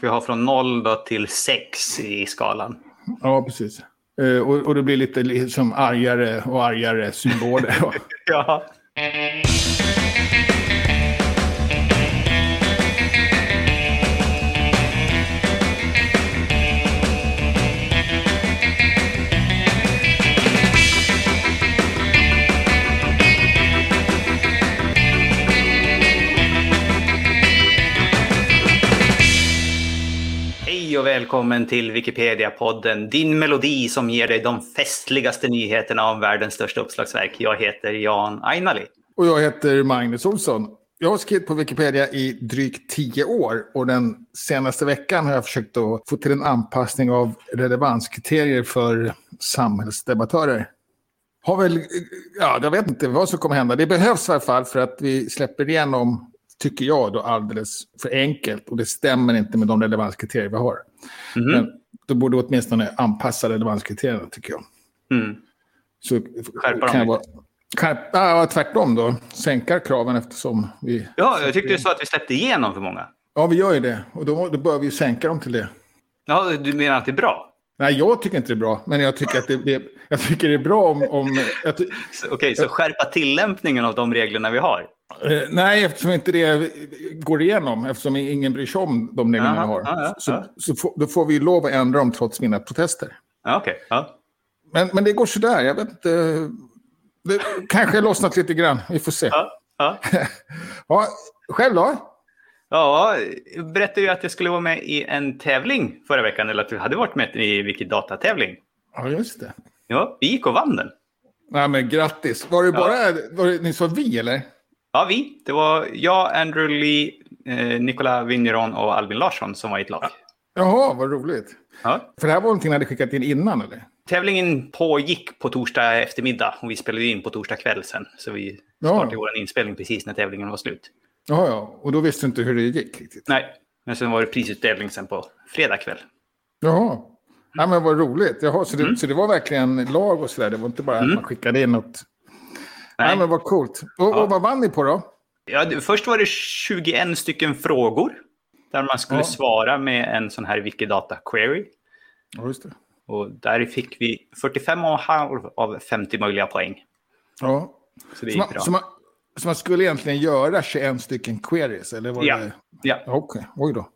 Vi har från 0 då till 6 i skalan. Ja, precis. Eh, och, och det blir lite liksom argare och argare symboler. ja. Och välkommen till Wikipedia-podden, din melodi som ger dig de festligaste nyheterna om världens största uppslagsverk. Jag heter Jan Ainali. Och jag heter Magnus Olsson. Jag har skrivit på Wikipedia i drygt tio år och den senaste veckan har jag försökt att få till en anpassning av relevanskriterier för samhällsdebattörer. Har väl, ja, jag vet inte vad som kommer hända. Det behövs i alla fall för att vi släpper igenom tycker jag, då alldeles för enkelt. Och det stämmer inte med de relevanskriterier vi har. Mm. Men då borde åtminstone anpassa relevanskriterierna, tycker jag. Mm. Så Skärpa kan jag vara, skärpa, ja, tvärtom då. Sänka kraven eftersom vi... Ja, jag tyckte du sa att vi släppte igenom för många. Ja, vi gör ju det. Och då, då bör vi sänka dem till det. Ja, du menar att det är bra? Nej, jag tycker inte det är bra. Men jag tycker att det, det jag tycker det är bra om... om Okej, okay, så skärpa tillämpningen av de reglerna vi har? Eh, nej, eftersom inte det går igenom, eftersom ingen bryr sig om de reglerna vi har. Aha, så, aha. så får, då får vi lov att ändra dem trots mina protester. Ja, okay, ja. men, men det går sådär, jag vet inte. Det kanske har lossnat lite grann, vi får se. Ja, ja. ja, själv då? Ja, jag berättade ju att jag skulle vara med i en tävling förra veckan, eller att du hade varit med i Wikidata-tävling. Ja, just det. Ja, vi gick och vann den. Nej, men grattis. Var det bara, ja. var det, ni sa vi eller? Ja, vi. Det var jag, Andrew Lee, eh, Nicola Vigneron och Albin Larsson som var i ett lag. Jaha, vad roligt. Ja. För det här var någonting ni hade skickat in innan eller? Tävlingen pågick på torsdag eftermiddag och vi spelade in på torsdag kväll sen. Så vi startade ja. vår inspelning precis när tävlingen var slut. Ja, ja. Och då visste du inte hur det gick riktigt? Nej, men sen var det prisutdelning sen på fredag kväll. Jaha. Ja, men vad roligt. Jaha, så, det, mm. så det var verkligen lag och sådär? Det var inte bara mm. att man skickade in något Nej. Ja, men vad coolt. Och, ja. och, vad vann ni på då? Ja, först var det 21 stycken frågor. Där man skulle ja. svara med en sån här Wikidata query. Ja, just det. Och där fick vi 45,5 av 50 möjliga poäng. Ja. Så det gick så man, bra. Så man, så man, skulle egentligen göra 21 stycken queries? Eller var ja. Det... ja. Okej, okay. oj då.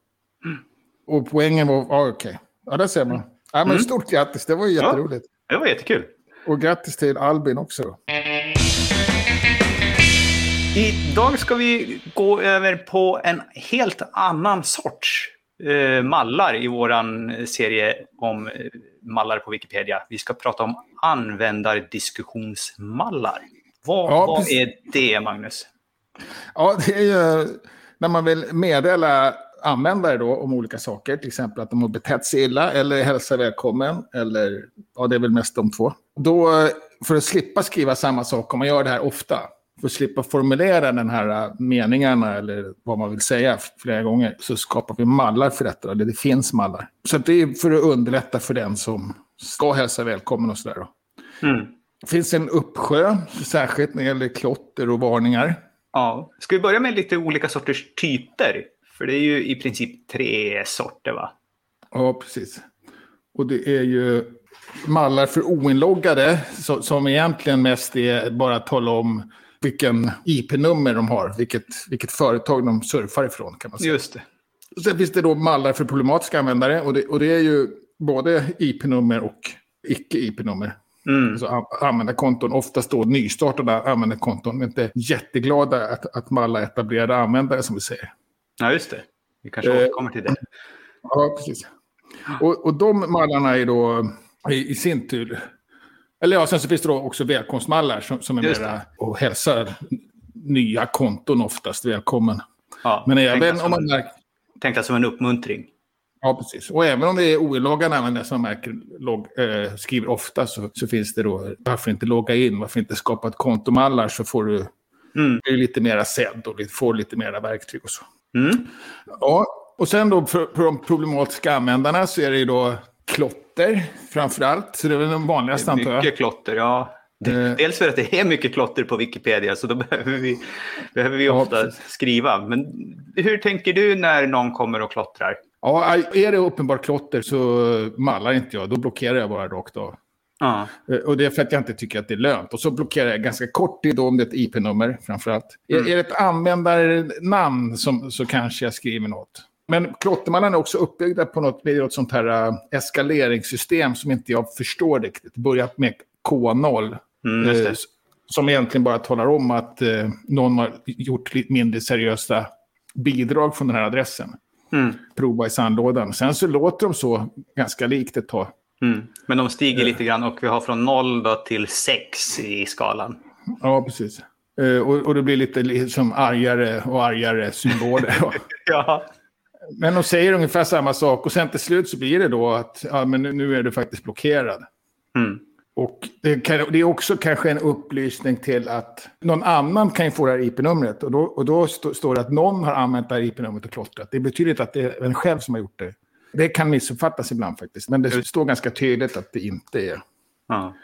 Mm. Och poängen var, ja, okej. Okay. Ja, där ser man. Ja, men mm. Stort grattis, det var ju jätteroligt. Ja, det var jättekul. Och grattis till Albin också. Då. Idag ska vi gå över på en helt annan sorts eh, mallar i vår serie om eh, mallar på Wikipedia. Vi ska prata om användardiskussionsmallar. Vad, ja, vad är det, Magnus? Ja, det är ju när man vill meddela användare då om olika saker. Till exempel att de har betett sig illa eller hälsa välkommen. Eller ja, det är väl mest de två. Då, för att slippa skriva samma sak, om man gör det här ofta, för att slippa formulera den här äh, meningarna eller vad man vill säga flera gånger så skapar vi mallar för detta. Eller det finns mallar. Så det är för att underlätta för den som ska hälsa välkommen och sådär. Mm. Det finns en uppsjö, särskilt när det gäller klotter och varningar. Ja. Ska vi börja med lite olika sorters typer? För det är ju i princip tre sorter va? Ja, precis. Och det är ju mallar för oinloggade som egentligen mest är bara att tala om vilken IP-nummer de har, vilket, vilket företag de surfar ifrån kan man säga. Just det. Sen finns det då mallar för problematiska användare och det, och det är ju både IP-nummer och icke-IP-nummer. Mm. Alltså användarkonton, oftast då nystartade användarkonton, men inte jätteglada att, att malla etablerade användare som vi säger. Ja, just det. Vi kanske eh, återkommer till det. Ja, precis. Och, och de mallarna är då i, i sin tur eller ja, sen så finns det då också välkomstmallar som, som är mera och hälsar nya konton oftast välkommen. Ja, Men även om man märker... Tänk som en uppmuntring. Ja, precis. Och även om det är oinloggade användare som märker, log, eh, skriver ofta så, så, finns det då, varför inte logga in, varför inte skapa ett kontomallar så får du mm. bli lite mera sedd och får lite mera verktyg och så. Mm. Ja, och sen då för, för de problematiska användarna så är det ju då klotter framför allt. Så det är väl den vanligaste antar jag. Mycket klotter, ja. Dels för att det är mycket klotter på Wikipedia så då behöver vi, behöver vi ofta skriva. Men hur tänker du när någon kommer och klottrar? Ja, är det uppenbart klotter så mallar inte jag. Då blockerar jag bara rakt av. Ja. Eh, Och det är för att jag inte tycker att det är lönt. Och så blockerar jag ganska kort tid då om det är ett IP-nummer framförallt. Mm. Är, är det ett användarnamn som, så kanske jag skriver något. Men klottermallarna är också uppbyggda på något, något sånt här äh, eskaleringssystem som inte jag förstår riktigt. Börjat med K0. Mm, eh, som egentligen bara talar om att eh, någon har gjort lite mindre seriösa bidrag från den här adressen. Mm. Prova i sandlådan. Sen så låter de så ganska likt ett tag. Mm. Men de stiger lite grann och vi har från 0 då till 6 i skalan. Ja, precis. Eh, och, och det blir lite liksom argare och argare symboler. Ja. Men de säger ungefär samma sak och sen till slut så blir det då att ja, men nu, är du faktiskt blockerad. Mm. Och det, kan, det är också kanske en upplysning till att någon annan kan ju få det här IP-numret. Och då, och då stå, står det att någon har använt det här IP-numret och klottrat. Det betyder inte att det är en själv som har gjort det. Det kan missuppfattas ibland faktiskt. Men det står ganska tydligt att det inte är. Ja.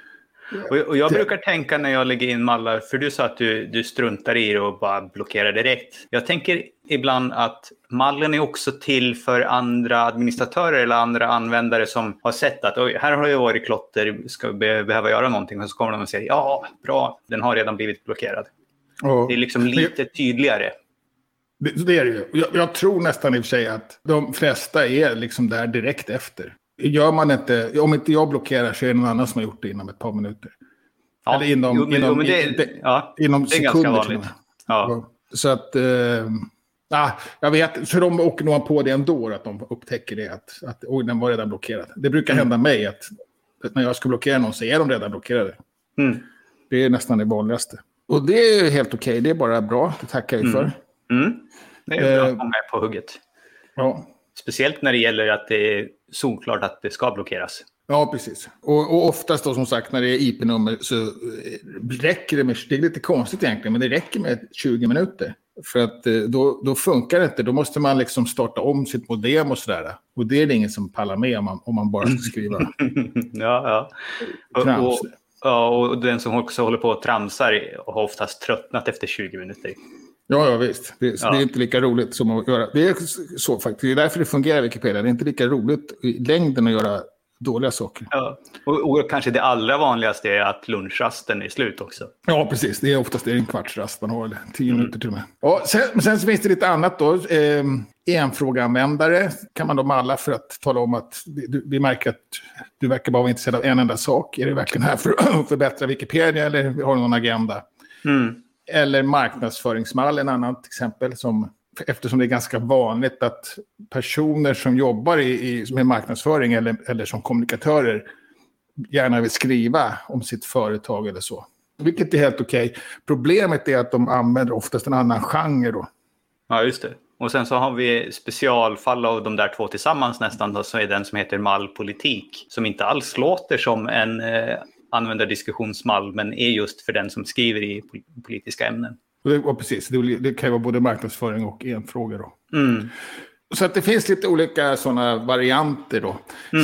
Och, och jag brukar tänka när jag lägger in mallar, för du sa att du, du struntar i det och bara blockerar direkt. Jag tänker ibland att mallen är också till för andra administratörer eller andra användare som har sett att Oj, här har det varit klotter, ska be- behöva göra någonting? Och så kommer de och säger ja, bra, den har redan blivit blockerad. Och, Det är liksom lite tydligare. det, det är det ju. Jag, jag tror nästan i och för sig att de flesta är liksom där direkt efter. Gör man inte, om inte jag blockerar så är det någon annan som har gjort det inom ett par minuter. Ja, Eller inom- jo, men, inom- jo, men det, det- ja, Inom det är ganska sekunder och vanligt. Ja. Så att... Ah, jag vet, för de åker nog på det ändå, att de upptäcker det. Att, att oj, den var redan blockerad. Det brukar hända mig att, att när jag ska blockera någon så är de redan blockerade. Mm. Det är nästan det vanligaste. Och det är ju helt okej, det är bara bra. Det tackar vi för. Mm. Det är bra att många är på hugget. Ja. Speciellt när det gäller att det är solklart att det ska blockeras. Ja, precis. Och, och oftast då som sagt när det är IP-nummer så eh, räcker det med, det är lite konstigt egentligen, men det räcker med 20 minuter. För att eh, då, då funkar det inte, då måste man liksom starta om sitt modem och sådär. Och det är det ingen som pallar med om man, om man bara ska skriva ja, ja. Och, och, ja, och den som också håller på och tramsar har oftast tröttnat efter 20 minuter. Ja, ja visst. Det, Ja. det är inte lika roligt som att göra. Det är så faktiskt. Det är därför det fungerar Wikipedia. Det är inte lika roligt i längden att göra dåliga saker. Ja. Och, och kanske det allra vanligaste är att lunchrasten är slut också. Ja, precis. Det är oftast det är en kvartsrast man har, eller tio minuter till och med. Ja, sen, sen finns det lite annat då. Eh, enfrågeanvändare kan man då malla för att tala om att du, vi märker att du verkar bara vara intresserad av en enda sak. Är du verkligen här för att förbättra Wikipedia eller har du någon agenda? Mm. Eller marknadsföringsmall, en annat exempel. Som, eftersom det är ganska vanligt att personer som jobbar i, i, med marknadsföring eller, eller som kommunikatörer gärna vill skriva om sitt företag eller så. Vilket är helt okej. Problemet är att de använder oftast en annan genre då. Ja, just det. Och sen så har vi specialfall av de där två tillsammans nästan, då, så är den som heter mallpolitik. Som inte alls låter som en eh, användardiskussionsmall, men är just för den som skriver i pol- politiska ämnen. Och det, och precis, det, det kan ju vara både marknadsföring och enfrågor då. Mm. Så att det finns lite olika sådana varianter då.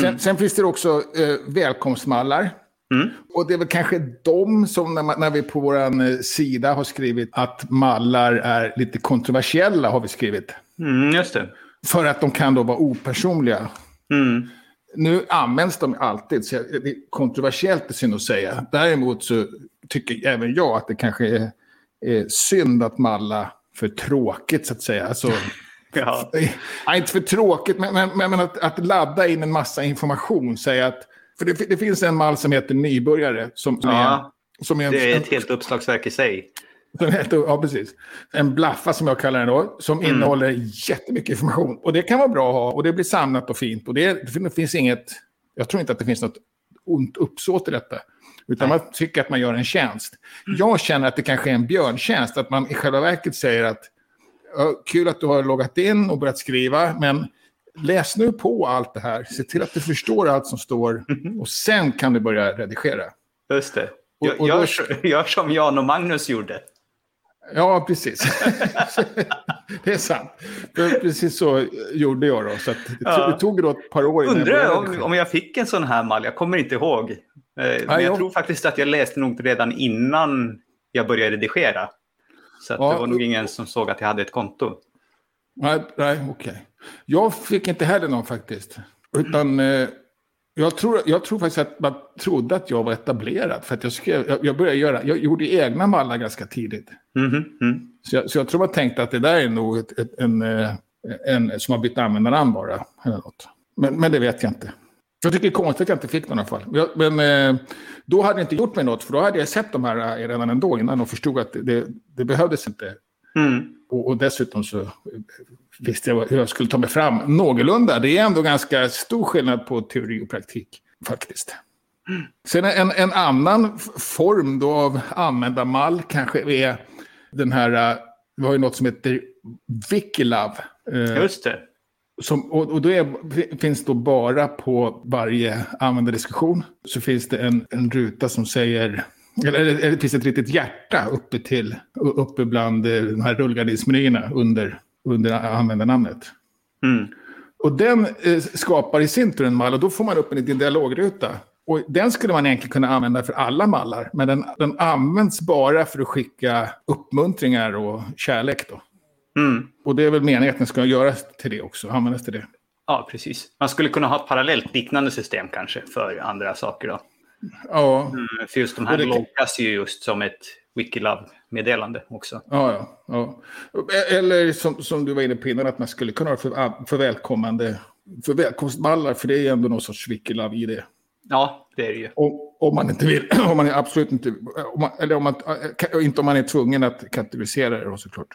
Sen, sen finns det också eh, välkomstmallar. Mm. Och det är väl kanske de som när, man, när vi på vår sida har skrivit att mallar är lite kontroversiella har vi skrivit. Mm, just det. För att de kan då vara opersonliga. Mm. Nu används de alltid, så det är kontroversiellt är synd att säga. Däremot så tycker även jag att det kanske är, är synd att malla för tråkigt så att säga. Alltså, Ja. Nej, inte för tråkigt, men, men, men att, att ladda in en massa information. Säga att, för det, det finns en mall som heter nybörjare. Som, som Ja, är, som är, Det är en, ett helt uppslagsverk i sig. Som heter, ja, precis. En blaffa som jag kallar den då. Som Mm. innehåller jättemycket information. Och det kan vara bra att ha. Och det blir samlat och fint. Och det, det finns inget... Jag tror inte att det finns något ont uppsåt i detta. Utan man tycker att man gör en tjänst. Jag känner att det kanske är en björntjänst. Att man i själva verket säger att kul att du har loggat in och börjat skriva, men läs nu på allt det här. Se till att du förstår allt som står och sen kan du börja redigera. Just det. Och- Gör, och då- gör, gör som Jan och Magnus gjorde. Ja, precis. det är sant. Precis så gjorde jag då. Så Ja. det tog då ett par år innan jag Undrar började om, redigera. om jag fick en sån här mall. Jag kommer inte ihåg. Eh, Men Ja, jag jag- tror faktiskt att jag läste nog redan innan jag började redigera. Så Ja, det var nog ingen som såg att jag hade ett konto. Nej, nej okej. Okay. Jag fick inte heller någon faktiskt. Utan eh, jag, tror, jag tror faktiskt att man trodde att jag var etablerad. För att jag, skrev, jag, jag började göra, jag gjorde egna mallar ganska tidigt. Mm -hmm. så, jag, så, jag, tror man tänkte att det där är nog ett, ett, en, eh, en som har bytt användarnamn bara. Eller något. Men, men det vet jag inte. Jag tycker det är konstigt att jag inte fick någon i alla fall. Jag, men eh, då hade det inte gjort mig något, för då hade jag sett de här eh, redan ändå innan och förstod att det, det behövdes inte. Mm. Och, och, dessutom så visste jag hur jag skulle ta mig fram någorlunda. Det är ändå ganska stor skillnad på teori och praktik faktiskt. Sen en, en annan form då av användarmall kanske är den här, eh, vi har ju något som heter Wikilove. Just det. Som, och, och då är, finns då bara på varje användardiskussion så finns det en, en ruta som säger, eller, eller det finns ett litet hjärta uppe till, uppe bland eh, de här rullgardismenyerna under, under användarnamnet. Mm. Och den eh, skapar i sin tur en mall och då får man upp en liten dialogruta. Och den skulle man egentligen kunna använda för alla mallar, men den, den används bara för att skicka uppmuntringar och kärlek. Då. Mm. Och det är väl meningen att den ska göras till det också, användas till det. Ja, precis. Man skulle kunna ha ett parallellt liknande system kanske för andra saker då. Ja. Mm, för just de här det... loggas ju just som ett Wikilab-meddelande också. Ja, ja, ja. Eller som, som du var inne på innan, att man skulle kunna ha för, för välkommande för välkomstmallar, för det är ju ändå någon sorts Wikilab i det. Ja, det är det ju. Om, om man inte vill, om man är absolut inte, om man, eller om man, inte om man är tvungen att kategorisera det då såklart.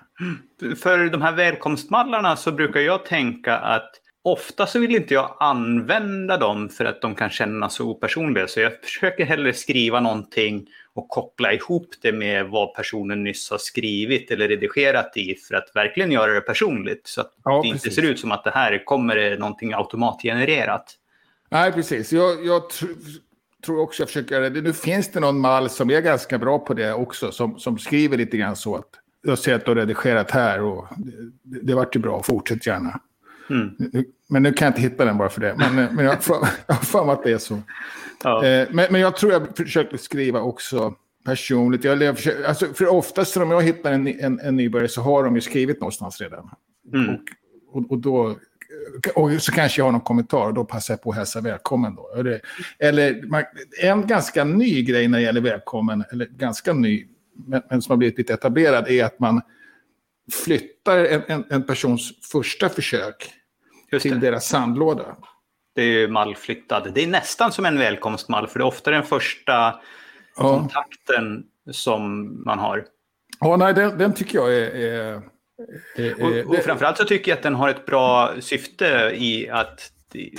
För de här välkomstmallarna så brukar jag tänka att ofta så vill inte jag använda dem för att de kan kännas så opersonliga. Så jag försöker hellre skriva någonting och koppla ihop det med vad personen nyss har skrivit eller redigerat i för att verkligen göra det personligt. Så att ja, det precis. inte ser ut som att det här kommer någonting automatgenererat. Nej, precis. Jag, jag tr tror också jag försöker göra det. Nu finns det någon mall som är ganska bra på det också, som, som skriver lite grann så att jag ser att du har redigerat här och det, det vart ju bra, fortsätt gärna. Mm. Men nu kan jag inte hitta den bara för det. Men, men jag har för att det är så. Ja. Eh, men, men jag tror jag försöker skriva också personligt. Jag lever, alltså, för oftast om jag hittar en, en, en nybörjare så har de ju skrivit någonstans redan. Mm. Och, och, och, då och så kanske jag har någon kommentar och då passar jag på att hälsa välkommen. Då. Eller, eller en ganska ny grej när det gäller välkommen, eller ganska ny, men, men som har blivit lite etablerad, är att man flyttar en, en, en persons första försök till deras sandlåda. Det är mallflyttad. Det är nästan som en välkomstmall, för det är ofta den första ja. kontakten som man har. Ja, nej, den, den tycker jag är, är och, och framförallt så tycker jag att den har ett bra syfte i att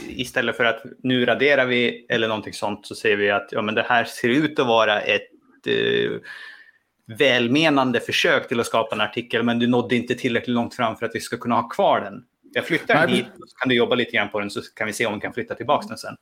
istället för att nu raderar vi eller någonting sånt så säger vi att ja, men det här ser ut att vara ett eh, välmenande försök till att skapa en artikel men du nådde inte tillräckligt långt fram för att vi ska kunna ha kvar den. Jag flyttar den hit så kan du jobba lite grann på den så kan vi se om vi kan flytta tillbaka den sen.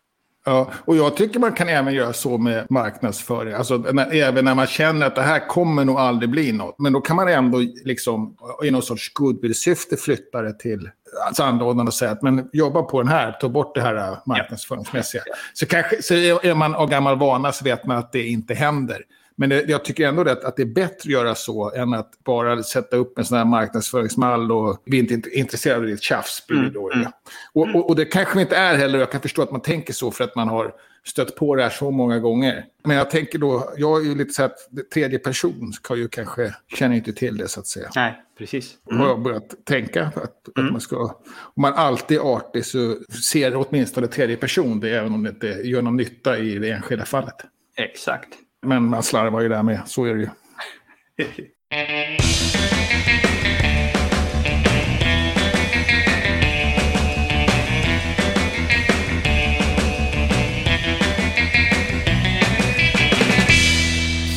Ja, och jag tycker man kan även göra så med marknadsföring. Alltså, när, även när man känner att det här kommer nog aldrig bli något. Men då kan man ändå liksom, i någon sorts goodwill-syfte flytta det till alltså anordnaren och säga att men jobba på den här, ta bort det här äh, marknadsföringsmässiga. Ja. Så, kanske, så är man av gammal vana så vet man att det inte händer. Men det, jag tycker ändå det, att det är bättre att göra så än att bara sätta upp en sån här marknadsföringsmall och vi är inte intresserade av ditt tjafs. Mm, då, mm. Och, och, och, det kanske vi inte är heller. Jag kan förstå att man tänker så för att man har stött på det här så många gånger. Men jag tänker då, jag är ju lite så att tredje person ska ju kanske, känner inte till det så att säga. Nej, precis. Mm. Har jag börjat tänka att, att mm. man ska, om man alltid är artig så ser åtminstone tredje person det även om det inte gör någon nytta i det enskilda fallet. Exakt. Men man slarvar ju där med, så är det ju.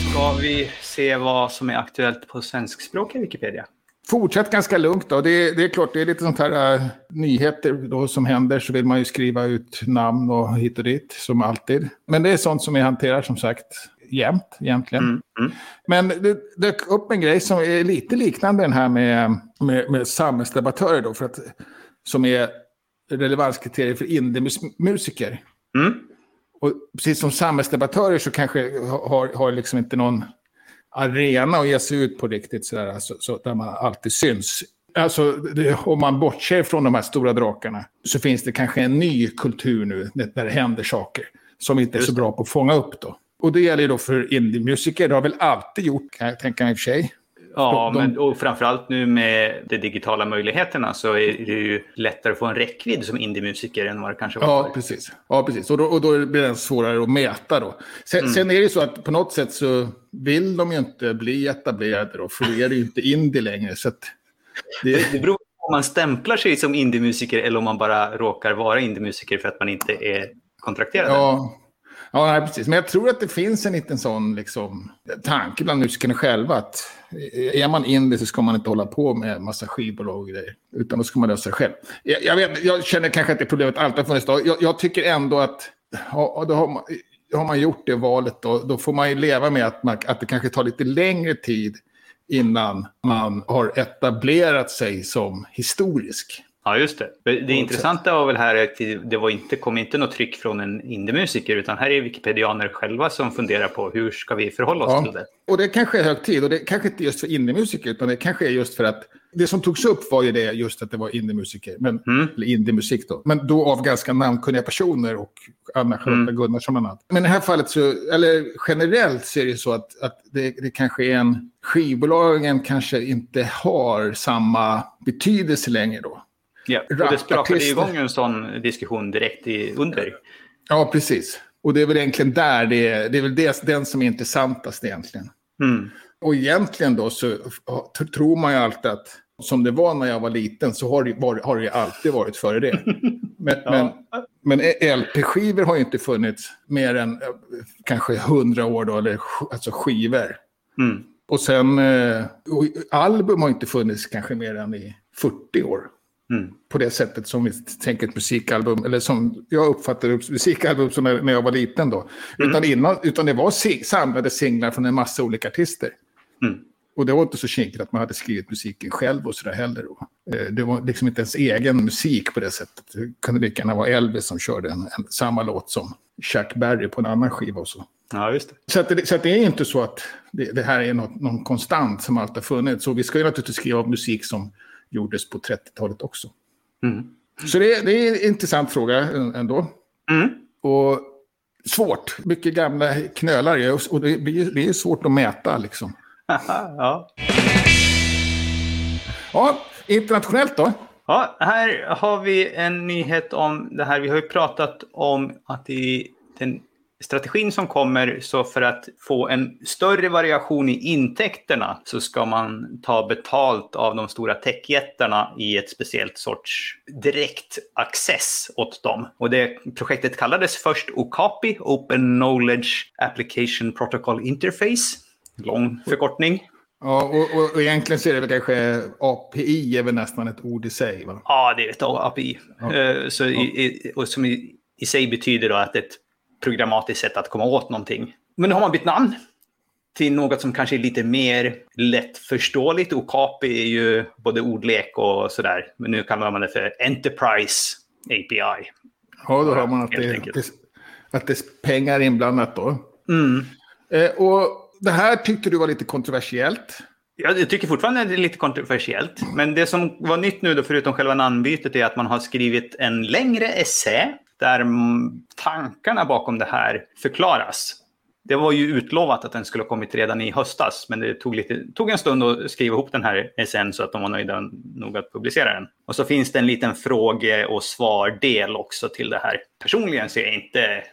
Ska vi se vad som är aktuellt på svenskspråk i Wikipedia? Fortsätt ganska lugnt då. Det, det, är klart, det är lite sånt här uh, nyheter då som händer så vill man ju skriva ut namn och hit och dit som alltid. Men det är sånt som vi hanterar som sagt jämt egentligen. Mm, mm. Men det dök upp en grej som är lite liknande den här med, med, med samhällsdebattörer då, för att, som är relevanskriterier för indiemusiker. Mm. Och precis som samhällsdebattörer så kanske har, har liksom inte någon arena att ge sig ut på riktigt sådär, så, så, där man alltid syns. Alltså, det, om man bortser från de här stora drakarna så finns det kanske en ny kultur nu där det händer saker som inte är så bra på att fånga upp då. Och det gäller ju då för indie-musiker, det har väl alltid gjort, kan jag tänka mig i och för sig. Ja, de, men och framförallt nu med de digitala möjligheterna så är det ju lättare att få en räckvidd som indie-musiker än vad det kanske var Ja, precis. Ja, precis. Och då, och då blir det svårare att mäta då. Sen, mm. sen är det ju så att på något sätt så vill de ju inte bli etablerade då, för då är det ju inte indie längre. Så det... det beror på om man stämplar sig som indie-musiker eller om man bara råkar vara indie-musiker för att man inte är kontrakterad. Ja, Ja, nej, precis. Men jag tror att det finns en liten sån liksom, tanke bland musikerna själva. att eh, Är man indie så ska man inte hålla på med massa skivbolag och grejer. Utan då ska man lösa det själv. Jag, jag, vet, jag känner kanske att det problemet alltid har funnits. Då. Jag, jag tycker ändå att ja, då har, man, har man gjort det valet. Då, då får man ju leva med att, man, att det kanske tar lite längre tid innan man har etablerat sig som historisk. Ja, just det. Det intressanta var väl här att det var inte, kom inte något tryck från en indiemusiker utan här är wikipedianer själva som funderar på hur ska vi förhålla oss ja. till det. Och det kanske är hög tid och det kanske inte just för indiemusiker utan det kanske är just för att det som togs upp var ju det just att det var indiemusiker, men, mm. eller indiemusik då. Men då av ganska namnkunniga personer och Anna-Charlotta mm. Gunnarsson bland annat. Men i det här fallet så, eller generellt så är det så att, att det, det kanske är en, skivbolagen kanske inte har samma betydelse längre då. Ja, och det sprakade igång en sån diskussion direkt i, under. Ja, precis. Och det är väl egentligen där det är, det är väl det, den som är intressantast egentligen. Mm. Och egentligen då så tror man ju alltid att som det var när jag var liten så har det, var, har det alltid varit före det. Men, ja. men, men LP-skivor har ju inte funnits mer än eh, kanske hundra år då, eller alltså skivor. Mm. Och sen, eh, och album har inte funnits kanske mer än i 40 år. Mm. På det sättet som vi tänker ett musikalbum, eller som jag uppfattade musikalbum som när, när jag var liten då. Mm. Utan, innan, utan det var sing samlade singlar från en massa olika artister. Mm. Och det var inte så kinkigt att man hade skrivit musiken själv och sådär heller. Eh, det var liksom inte ens egen musik på det sättet. Det kunde lika gärna vara Elvis som körde en, en, samma låt som Chuck Berry på en annan skiva och så. Ja, just det. Så, det, så det är inte så att det, det här är något, någon konstant som alltid har funnits. Så vi ska ju naturligtvis skriva musik som gjordes på 30-talet också. Mm. Så det, det, är en intressant fråga ändå. Mm. Och svårt. Mycket gamla knölar och det blir, det är svårt att mäta liksom. ja. ja, internationellt då? Ja, här har vi en nyhet om det här. Vi har ju pratat om att i den strategin som kommer, så för att få en större variation i intäkterna så ska man ta betalt av de stora techjättarna i ett speciellt sorts direkt access åt dem. Och det projektet kallades först OCAPI, Open Knowledge Application Protocol Interface. Lång förkortning. Ja, och, och, och egentligen så är det väl kanske API är väl nästan ett ord i sig? Va? Ja, det är ett API. Ja. Uh, så ja. i, och som i, i sig betyder då att ett programmatiskt sätt att komma åt någonting. Men nu har man bytt namn till något som kanske är lite mer lättförståeligt. Okapi är ju både ordlek och sådär. Men nu kallar man det för Enterprise API. Ja, då har man att det, det, att det är pengar inblandat då. Mm. Eh, och det här tyckte du var lite kontroversiellt. Ja, jag tycker fortfarande att det är lite kontroversiellt. Men det som var nytt nu då, förutom själva namnbytet, är att man har skrivit en längre essä där tankarna bakom det här förklaras. Det var ju utlovat att den skulle ha kommit redan i höstas, men det tog, lite, tog en stund att skriva ihop den här SN så att de var nöjda nog att publicera den. Och så finns det en liten fråge och svardel också till det här. Personligen så är jag inte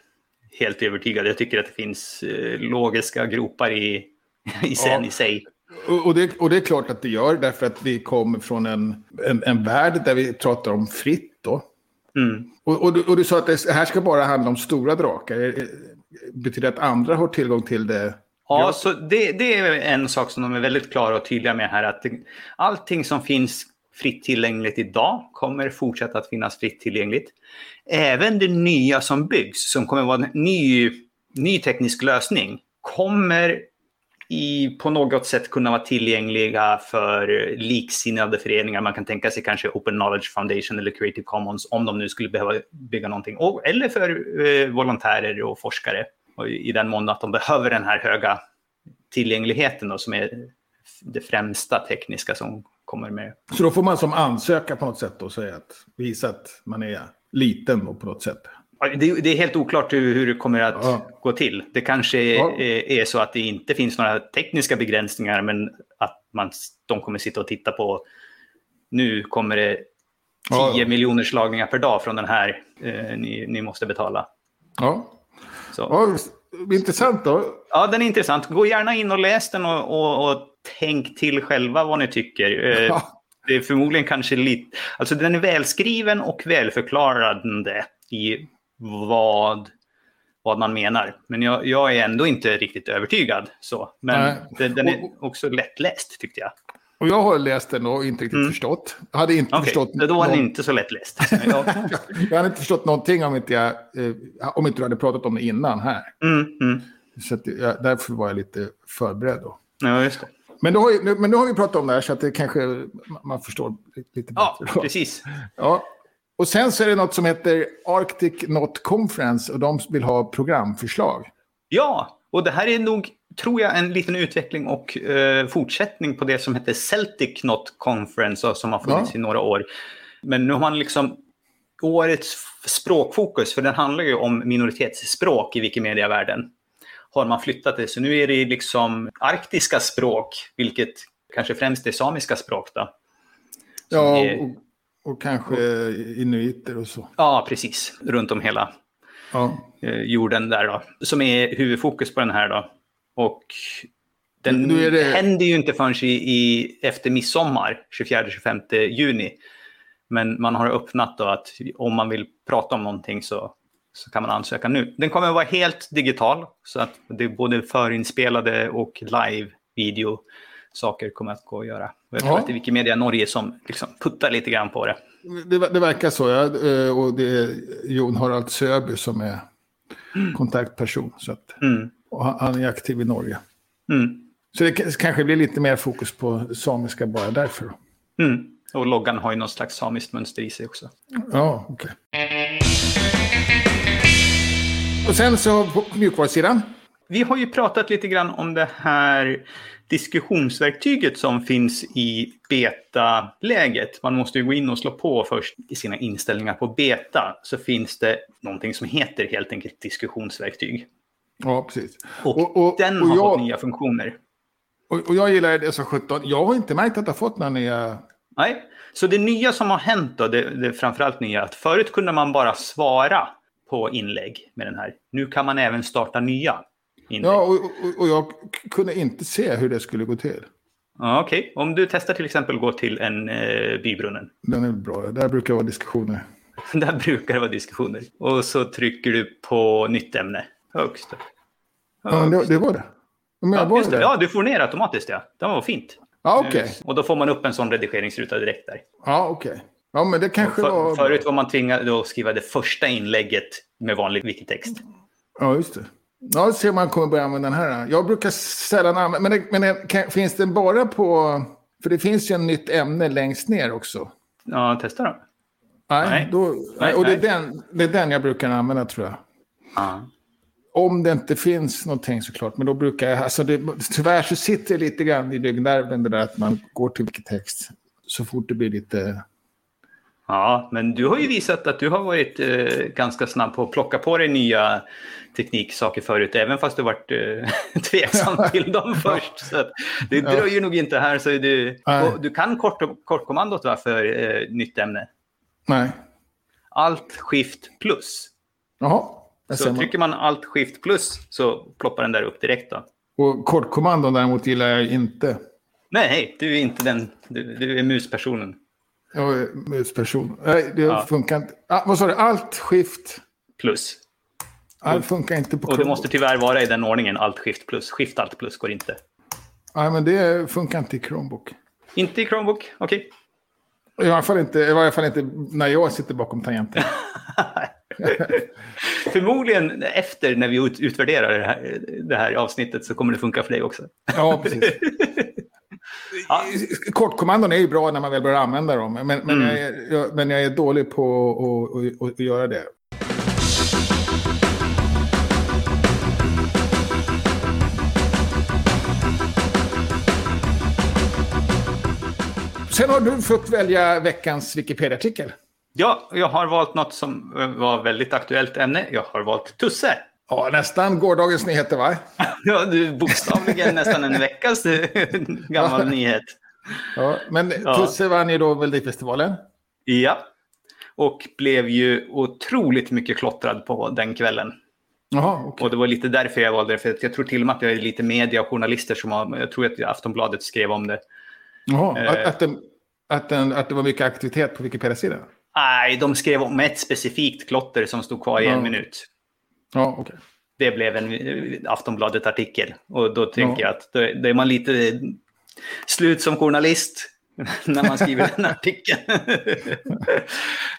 helt övertygad. Jag tycker att det finns eh, logiska gropar i, i sen ja. i sig. Och det, och det är klart att det gör, därför att vi kommer från en, en, en värld där vi pratar om fritt då. Mm. Och, och, du, och, du sa att det här ska bara handla om stora drakar. Betyder det att andra har tillgång till det? Ja, så det, det, är en sak som de är väldigt klara och tydliga med här. Att allting som finns fritt tillgängligt idag kommer fortsätta att finnas fritt tillgängligt. Även det nya som byggs, som kommer vara en ny, ny teknisk lösning, kommer i, på något sätt kunna vara tillgängliga för liksinnade föreningar. Man kan tänka sig kanske Open Knowledge Foundation eller Creative Commons om de nu skulle behöva bygga någonting. Och, eller för eh, volontärer och forskare och i den mån att de behöver den här höga tillgängligheten då, som är det främsta tekniska som kommer med. Så då får man som ansöka på något sätt och säga att visa att man är liten och på något sätt. Det, det är helt oklart hur, hur det kommer att ja. gå till. Det kanske ja. är, är, så att det inte finns några tekniska begränsningar men att man, de kommer sitta och titta på nu kommer det 10 ja. miljoner slagningar per dag från den här eh, ni, ni måste betala. Ja. Så. intressant då. Ja, den är intressant. Gå gärna in och läs den och, och, och tänk till själva vad ni tycker. Eh. Det är förmodligen kanske lite... Alltså den är välskriven och välförklarande i vad, vad man menar. Men jag, jag är ändå inte riktigt övertygad. Så. Men den, den är också lättläst tyckte jag. Och jag har läst den och inte riktigt mm. förstått. Jag hade inte okay, förstått... Då var den någon... inte så lättläst. jag hade inte förstått någonting om inte, jag, eh, om inte du hade pratat om det innan här. Mm, mm. Så att, ja, därför var jag lite förberedd då. Ja, just det. Men, då har, men nu har vi pratat om det här så att det kanske man förstår lite bättre. Ja, precis. Ja. Och sen så är det något som heter Arctic Not Conference och de vill ha programförslag. Ja, och det här är nog tror jag, en liten utveckling och eh, fortsättning på det som hette Celtic Not Conference som har funnits ja. i några år. Men nu har man liksom årets språkfokus, för den handlar ju om minoritetsspråk i Wikimedia-världen, har man flyttat det. Så nu är det liksom arktiska språk, vilket kanske främst är samiska språk. Då, ja, är, och, och, kanske inuiter och så. Ja, precis. Runt om hela ja. eh, jorden där då. Som är huvudfokus på den här då. Och den det... händer ju inte förrän i, i, efter midsommar, 24-25 juni. Men man har öppnat då att om man vill prata om någonting så, så kan man ansöka nu. Den kommer att vara helt digital, så att det är både förinspelade och live-video saker kommer att gå att göra. Jag tror ja. att det är Wikimedia Norge som liksom puttar lite grann på det. Det, det verkar så, ja. Eh, och det är Jon Harald Söby som är kontaktperson. Så att... Mm. Och han är aktiv i Norge. Mm. Så det kanske blir lite mer fokus på samiska bara därför. Mm. Och loggan har ju något slags samiskt mönster i sig också. Ja, okej. Okay. Och sen så på mjukvarusidan. Vi har ju pratat lite grann om det här diskussionsverktyget som finns i beta-läget. Man måste ju gå in och slå på först i sina inställningar på beta. Så finns det någonting som heter helt enkelt diskussionsverktyg. Ja, precis. Och, och, och den har jag, fått nya funktioner. Och, och jag gillar det som 17. Jag har inte märkt att det har fått några nya... Nej, så det nya som har hänt då, det, det framförallt nya, att förut kunde man bara svara på inlägg med den här. Nu kan man även starta nya inlägg. Ja, och, och, och jag kunde inte se hur det skulle gå till. Ja, Okej, okay. om du testar till exempel gå till en eh, bybrunnen. Den är bra, där brukar det vara diskussioner. där brukar det vara diskussioner. Och så trycker du på nytt ämne. Högst. Ja, det, det, var det. Men ja, var det. ja, du får ner automatiskt ja. Det var fint. Ja. Okay. Och då får man upp en sån redigeringsruta direkt där. Ja, okej. Okay. Ja, men det kanske för, var... Förut var man tvingad att skriva det första inlägget med vanlig wikitext. Ja, just det. Ja, det ser man kommer börja använda den här. Jag brukar sällan använda... Men, det, men det, kan, finns den bara på... För det finns ju en nytt ämne längst ner också. Ja, testa då. Nej, nej. Då, nej och det är, den, det är den jag brukar använda tror jag. Ja. Om det inte finns någonting såklart, men då brukar jag, alltså det, tyvärr så sitter det lite grann i ryggnerven det där att man går till vilket text så fort det blir lite... Ja, men du har ju visat att du har varit eh, ganska snabb på att plocka på dig nya tekniksaker förut, även fast du varit eh, tveksam till dem först. Så det dröjer nog inte här, så du, du kan kort, kortkommandot va, för eh, nytt ämne? Nej. Alt, skift, plus. Jaha. Så trycker man alt skift plus så ploppar den där upp direkt. Då. Och kortkommandon däremot gillar jag inte. Nej, du är inte den. Du, du är muspersonen. Jag är musperson. Nej, det ja. funkar inte. Ah, vad sa du? Alt skift? Plus. Allt funkar inte på Chromebook. Och det måste tyvärr vara i den ordningen. Alt skift plus. Skift alt plus går inte. Nej, men det funkar inte i Chromebook. Inte i Chromebook? Okej. Okay. I, varje fall inte, I varje fall inte när jag sitter bakom tangenten. Förmodligen efter när vi utvärderar det här, det här avsnittet så kommer det funka för dig också. Ja, precis. ja. Kortkommandon är ju bra när man väl börjar använda dem. Men, men, mm. jag, är, jag, men jag är dålig på att, göra det. sen har du fått välja veckans Wikipedia-artikel. Ja, jag har valt något som var väldigt aktuellt ämne. Jag har valt Tusse. Ja, nästan gårdagens nyheter va? ja, du bokstavligen nästan en veckas gammal nyhet. Ja, men ja. Tusse vann ju då Melodifestivalen. Ja, och blev ju otroligt mycket klottrad på den kvällen. Jaha, okay. Och det var lite därför jag valde det. För jag tror till och med att det är lite media och journalister som har... Jag tror att Aftonbladet skrev om det. Jaha, eh, att, den, att, den, att det var mycket aktivitet på Wikipedia-sidan? Nej, de skrev om ett specifikt klotter som stod kvar i en minut. Ja, okay. Det blev en eh, Aftonbladet-artikel. Och då tänker ja. jag att då, då är man lite slut som journalist när man skriver den artikeln.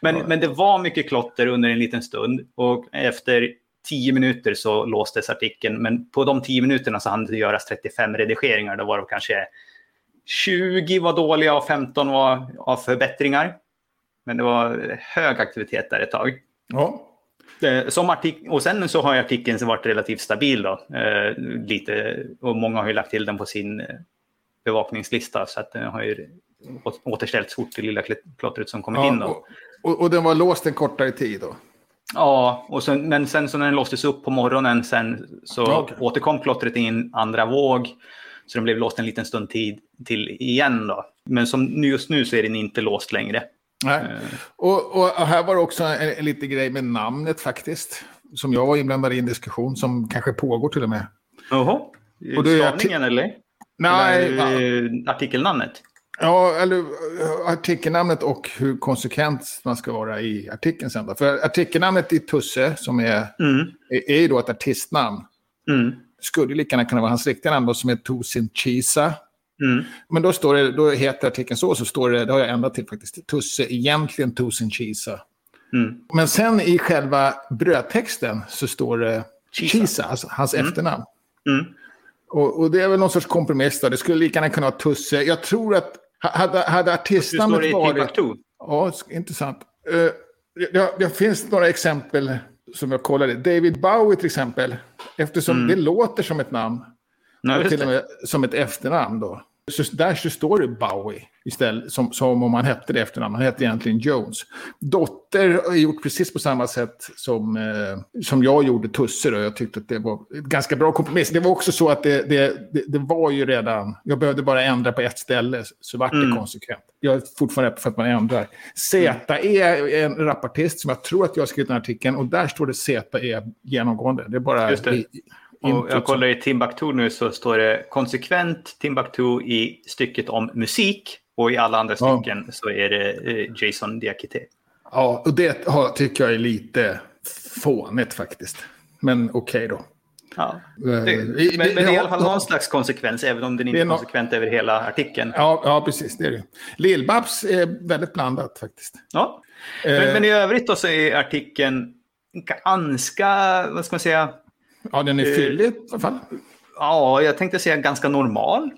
men, men det var mycket klotter under en liten stund. Och efter tio minuter så låstes artikeln. Men på de tio minuterna så hann det göras 35 redigeringar. Då var det kanske 20 var dåliga och 15 var av förbättringar. Men det var hög aktivitet där ett tag. Ja. Eh, som artik och sen så har artikeln varit relativt stabil då. Eh, lite, och många har ju lagt till den på sin eh, bevakningslista. Så att den har ju återställts fort det lilla klottret som kommit ja, in. Då. Och, och, den var låst en kortare tid då? Ja, och sen, men sen så när den låstes upp på morgonen sen så okay. återkom klottret i en andra våg. Så den blev låst en liten stund tid till igen då. Men som just nu så är den inte låst längre. Nej. Uh. Och, och, här var det också en, en liten grej med namnet faktiskt. Som jag var inblandad i en diskussion som kanske pågår till och med. Jaha. Stavningen eller? Nej. Eller, artikelnamnet? Ja, eller eh, artikelnamnet och hur konsekvent man ska vara i artikeln sen. Då. För artikelnamnet i Tusse, som är, mm. är, är ju då ett artistnamn. Mm. Skulle lika gärna kunna vara hans riktiga namn då, som är Tosin Chisa. Mm. Men då, står det, då heter artikeln så, så står det, det har jag ändrat till faktiskt, Tusse, egentligen Tosin Chisa. Mm. Men sen i själva brödtexten så står det Chisa, Chisa alltså hans mm. efternamn. Mm. Och, och, det är väl någon sorts kompromiss då. Det skulle lika gärna kunna vara Tusse. Jag tror att hade, hade artistnamnet varit... Ja, intressant. Uh, det, det finns några exempel som jag kollade. David Bowie till exempel. Eftersom mm. det låter som ett namn. Nej, till och med som ett efternamn då. Så där så står det Bowie istället, som, som om han hette det efternamn. Han hette egentligen Jones. Dotter har gjort precis på samma sätt som, eh, som jag gjorde Tusse. Då. Jag tyckte att det var ett ganska bra kompromiss. Det var också så att det, det, det, det var ju redan... Jag behövde bara ändra på ett ställe så vart det mm. konsekvent. Jag är fortfarande för att man ändrar. ZE är en rapartist som jag tror att jag har skrivit den artikeln. Och där står det ZE genomgående. Det är bara... Och jag kollar i Timbuktu nu så står det konsekvent Timbuktu i stycket om musik och i alla andra stycken ja. så är det eh, Jason Diakité. Ja, och det tycker jag är lite fånigt faktiskt. Men okej okay då. Ja. Eh, det, men, men, det är i alla fall någon slags konsekvens, även om den inte är konsekvent över hela artikeln. Ja, ja precis. Det är det. Lill-Babs är väldigt blandat faktiskt. Ja, men, eh. men, i övrigt då så är artikeln ganska, vad ska man säga, Ja, den är eh, fyllig i alla fall. Ja, jag tänkte säga ganska normal.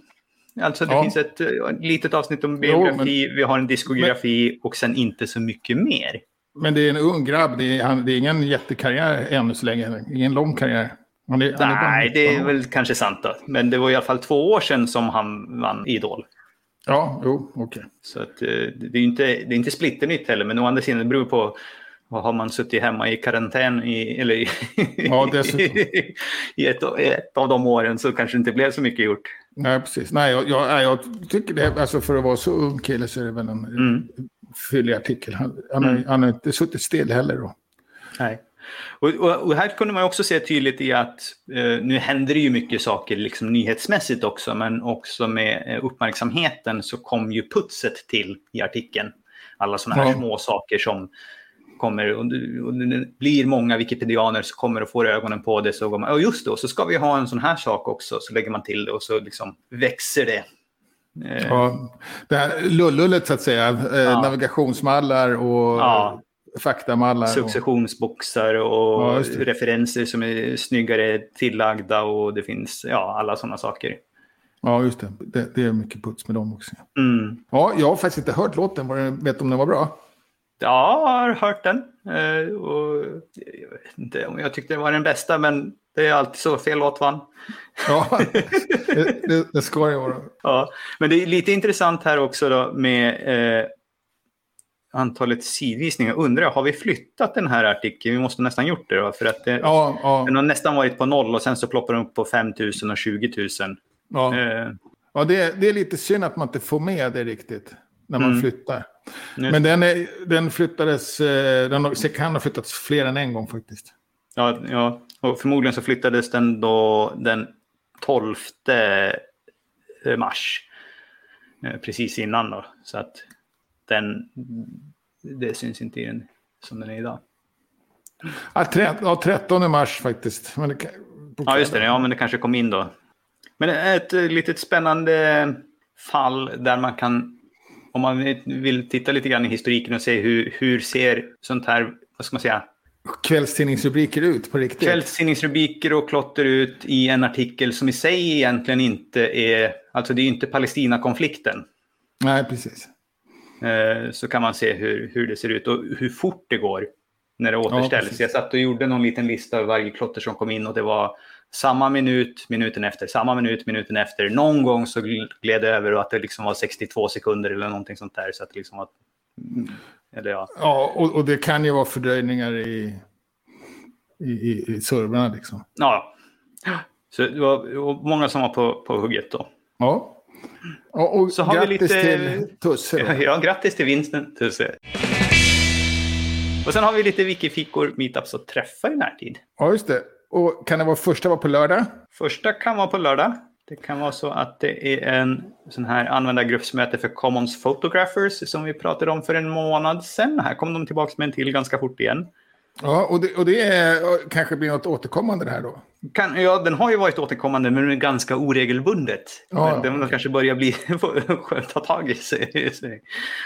Alltså det ja. finns ett, ett litet avsnitt om biografi, jo, vi har en diskografi men, och sen inte så mycket mer. Men det är en ung grabb, det är, han, det är ingen jättekarriär ännu så länge, ingen lång karriär. Han är, han Nej, är det är väl kanske sant då. Men det var i alla fall två år sedan som han vann Idol. Ja, jo, okej. Okay. Så att, eh, det är inte, det är inte splitternytt heller, men å andra sidan det beror på och har man suttit hemma i karantän i, eller i, ja, i ett, ett, av de åren så kanske det inte blev så mycket gjort. Nej, precis. Nej, jag, jag, jag tycker det, alltså för att vara så ung kille så är det väl en mm. fyllig artikel. Han, han, mm. han har inte suttit still heller då. Nej. Och, och, och, här kunde man också se tydligt i att eh, nu händer det ju mycket saker liksom nyhetsmässigt också, men också med eh, uppmärksamheten så kom ju putset till i artikeln. Alla sådana här ja. små saker som kommer, och det blir många wikipedianer som kommer och får ögonen på det så går man, ja just det, så ska vi ha en sån här sak också, så lägger man till det och så liksom växer det. Eh. Ja, det här lullullet så att säga, eh, ja. navigationsmallar och ja. faktamallar. Successionsboxar och ja, referenser som är snyggare tillagda och det finns ja, alla sådana saker. Ja, just det. det. det. är mycket puts med dem också. Mm. Ja, jag har faktiskt inte hört låten. Vet du om den var bra? Ja, jag har hört den. Eh, och inte om jag tyckte det var den bästa, men det är alltid så. Fel låt vann. Ja, det, det, det ska det vara. Ja, men det är lite intressant här också då med eh, antalet sidvisningar. Undrar, har vi flyttat den här artikeln? Vi måste nästan gjort det då. För att det, Ja, ja, den har nästan varit på noll och sen så ploppar den upp på 5 000 och 20 000. ja. Eh, ja det, det är lite synd att man inte får med det riktigt när man Mm. flyttar. nu, Men den, är, den flyttades, eh, den kan ha flyttats fler än en gång faktiskt. ja, ja, och förmodligen så flyttades den då den 12 mars. Eh, precis innan då. Så att den, det syns inte i den som den är idag. Ja, tre, ja, 13 mars faktiskt. Men det, Ja, just det. Ja, men det kanske kom in då. Men det är ett eh, litet spännande fall där man kan, om man vill titta lite grann i historiken och se hur, hur ser sånt här, vad ska man säga, Kvällstidningsrubriker ut på riktigt. kvällstidningsrubriker och klotter ut i en artikel som i sig egentligen inte är, alltså det är inte Palestinakonflikten. Nej, precis. Eh, Så kan man se hur, hur det ser ut och hur fort det går när det återställs. precis. jag satt och gjorde någon liten lista av varje klotter som kom in och det var samma minut, minuten efter, samma minut, minuten efter. Någon gång så gled det över och att det liksom var 62 sekunder eller någonting sånt där. Så att det liksom var, mm, eller ja. Ja, och, och det kan ju vara fördröjningar i, i, i, i servrarna liksom. ja. Så det var många som var på, på hugget då. Ja. Och, och Så har vi grattis lite- till Tusse. då. Ja, grattis till vinsten, Tusse. Och sen har vi lite wikifikor, meetups och träffar i närtid. Ja, just det. Och kan det vara första var på lördag? Första kan vara på lördag. Det kan vara så att det är en sån här användargruppsmöte för Commons Photographers som vi pratade om för en månad sedan. Här kom de tillbaka med en till ganska fort igen. Ja, och det, och det är, kanske blir något återkommande det här då. Kan, ja, den har ju varit återkommande men är ganska oregelbundet. Ja, Men den okej. kanske börjar bli ta tag i sig.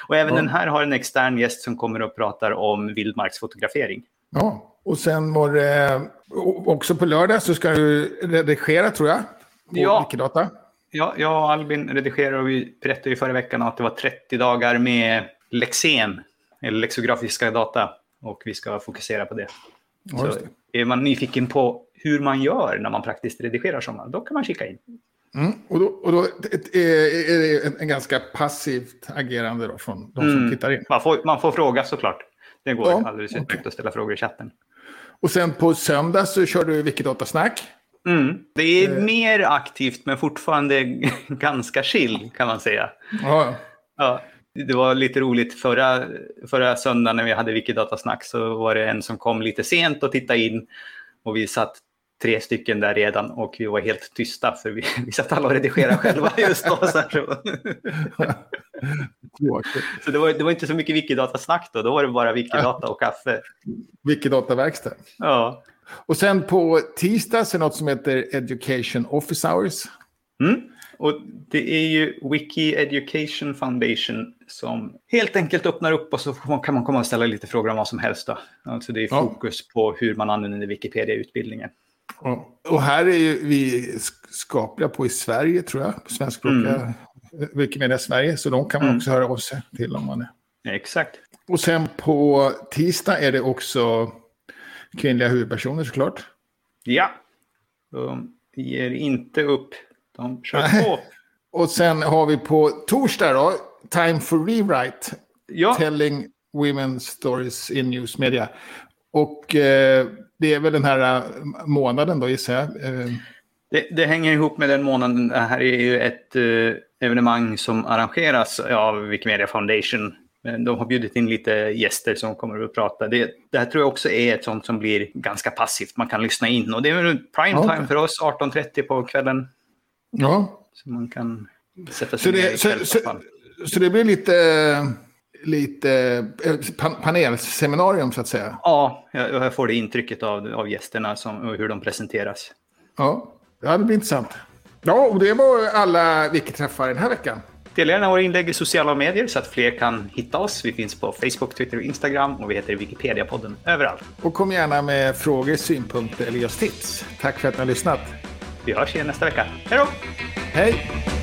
Och även Ja. den här har en extern gäst som kommer och pratar om vildmarksfotografering. Ja, och sen var det också på lördag så ska du redigera tror jag. På Ja. Wikidata. Ja, jag och Albin redigerar och vi berättade ju förra veckan att det var 30 dagar med lexem, eller lexografiska data. Och vi ska fokusera på det. Ja, just Så det. är man nyfiken på hur man gör när man praktiskt redigerar sådana, då kan man kika in. Mm. Och då, och då är det en, en ganska passivt agerande då från de som Mm. tittar in. Man får, man får fråga såklart. Det går Ja, alldeles utmärkt att ställa frågor i chatten. Och sen på söndag så kör du Wikidata-snack. Mm. Det är Eh. mer aktivt men fortfarande ganska chill kan man säga. Ja, Ja, det var lite roligt förra, förra söndagen när vi hade Wikidatasnack så var det en som kom lite sent och tittade in och vi satt tre stycken där redan och vi var helt tysta för vi, vi satt alla och redigerade själva just då. Så, så. så det, var, det var inte så mycket Wikidatasnack då, då var det bara Wikidata och kaffe. Wikidata-verkstad. Ja. Och sen på tisdag så är något som heter Education Office Hours. Mm. Och det är ju Wiki Education Foundation som helt enkelt öppnar upp och så kan man komma och ställa lite frågor om vad som helst. Då. Alltså det är Ja. fokus på hur man använder Wikipedia i utbildningen. Ja. Och här är ju vi sk- skapliga på i Sverige tror jag. På svenskspråkiga Mm. Wikimedia Sverige. Så de kan man Mm. också höra av sig till om man är. Exakt. Och sen på tisdag är det också kvinnliga huvudpersoner såklart. Ja. De ger inte upp. De kör Nej. på. Och sen har vi på torsdag då, Time for Rewrite. Ja, Telling Women's Stories in News Media. Och eh, det är väl den här eh, månaden då gissar jag. Eh, det, det hänger ihop med den månaden. Det här är ju ett eh, evenemang som arrangeras av Wikimedia Foundation. De har bjudit in lite gäster som kommer att prata. Det, det här tror jag också är ett sånt som blir ganska passivt. Man kan lyssna in. Och det är väl prime Ja. time för oss, 18.30 på kvällen. ja, Så man kan sätta så sig i det, så, så, så det blir lite, lite eh, pan, panelseminarium så att säga. Ja, jag, jag får det intrycket av, av gästerna som, och hur de presenteras. Ja, ja, det blir intressant. Ja, och det var alla Wiki-träffar den här veckan. Dela gärna våra inlägg i sociala medier så att fler kan hitta oss. Vi finns på Facebook, Twitter och Instagram och vi heter Wikipedia-podden överallt. Och kom gärna med frågor, synpunkter eller just tips. Tack för att ni har lyssnat. Vi hörs igen nästa vecka. Hej då! Hej!